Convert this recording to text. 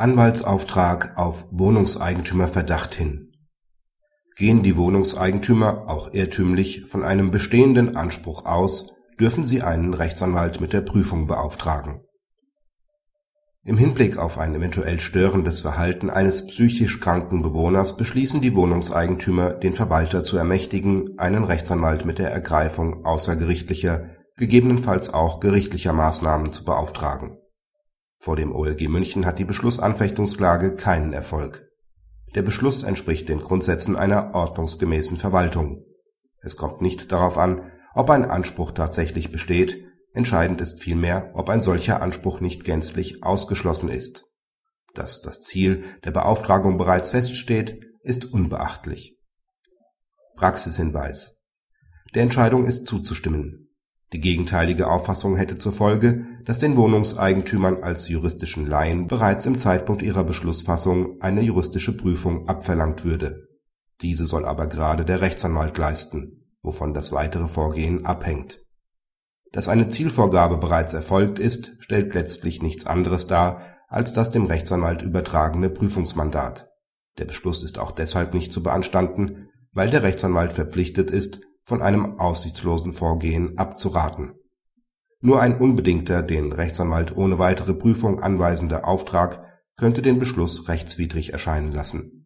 Anwaltsauftrag auf Wohnungseigentümerverdacht hin Gehen die Wohnungseigentümer, auch irrtümlich, von einem bestehenden Anspruch aus, dürfen sie einen Rechtsanwalt mit der Prüfung beauftragen. Im Hinblick auf ein eventuell störendes Verhalten eines psychisch kranken Bewohners beschließen die Wohnungseigentümer, den Verwalter zu ermächtigen, einen Rechtsanwalt mit der Ergreifung außergerichtlicher, gegebenenfalls auch gerichtlicher Maßnahmen zu beauftragen vor dem OLG München hat die Beschlussanfechtungsklage keinen Erfolg. Der Beschluss entspricht den Grundsätzen einer ordnungsgemäßen Verwaltung. Es kommt nicht darauf an, ob ein Anspruch tatsächlich besteht, entscheidend ist vielmehr, ob ein solcher Anspruch nicht gänzlich ausgeschlossen ist. Dass das Ziel der Beauftragung bereits feststeht, ist unbeachtlich. Praxishinweis Der Entscheidung ist zuzustimmen die gegenteilige Auffassung hätte zur Folge, dass den Wohnungseigentümern als juristischen Laien bereits im Zeitpunkt ihrer Beschlussfassung eine juristische Prüfung abverlangt würde. Diese soll aber gerade der Rechtsanwalt leisten, wovon das weitere Vorgehen abhängt. Dass eine Zielvorgabe bereits erfolgt ist, stellt letztlich nichts anderes dar als das dem Rechtsanwalt übertragene Prüfungsmandat. Der Beschluss ist auch deshalb nicht zu beanstanden, weil der Rechtsanwalt verpflichtet ist von einem aussichtslosen Vorgehen abzuraten. Nur ein unbedingter, den Rechtsanwalt ohne weitere Prüfung anweisender Auftrag könnte den Beschluss rechtswidrig erscheinen lassen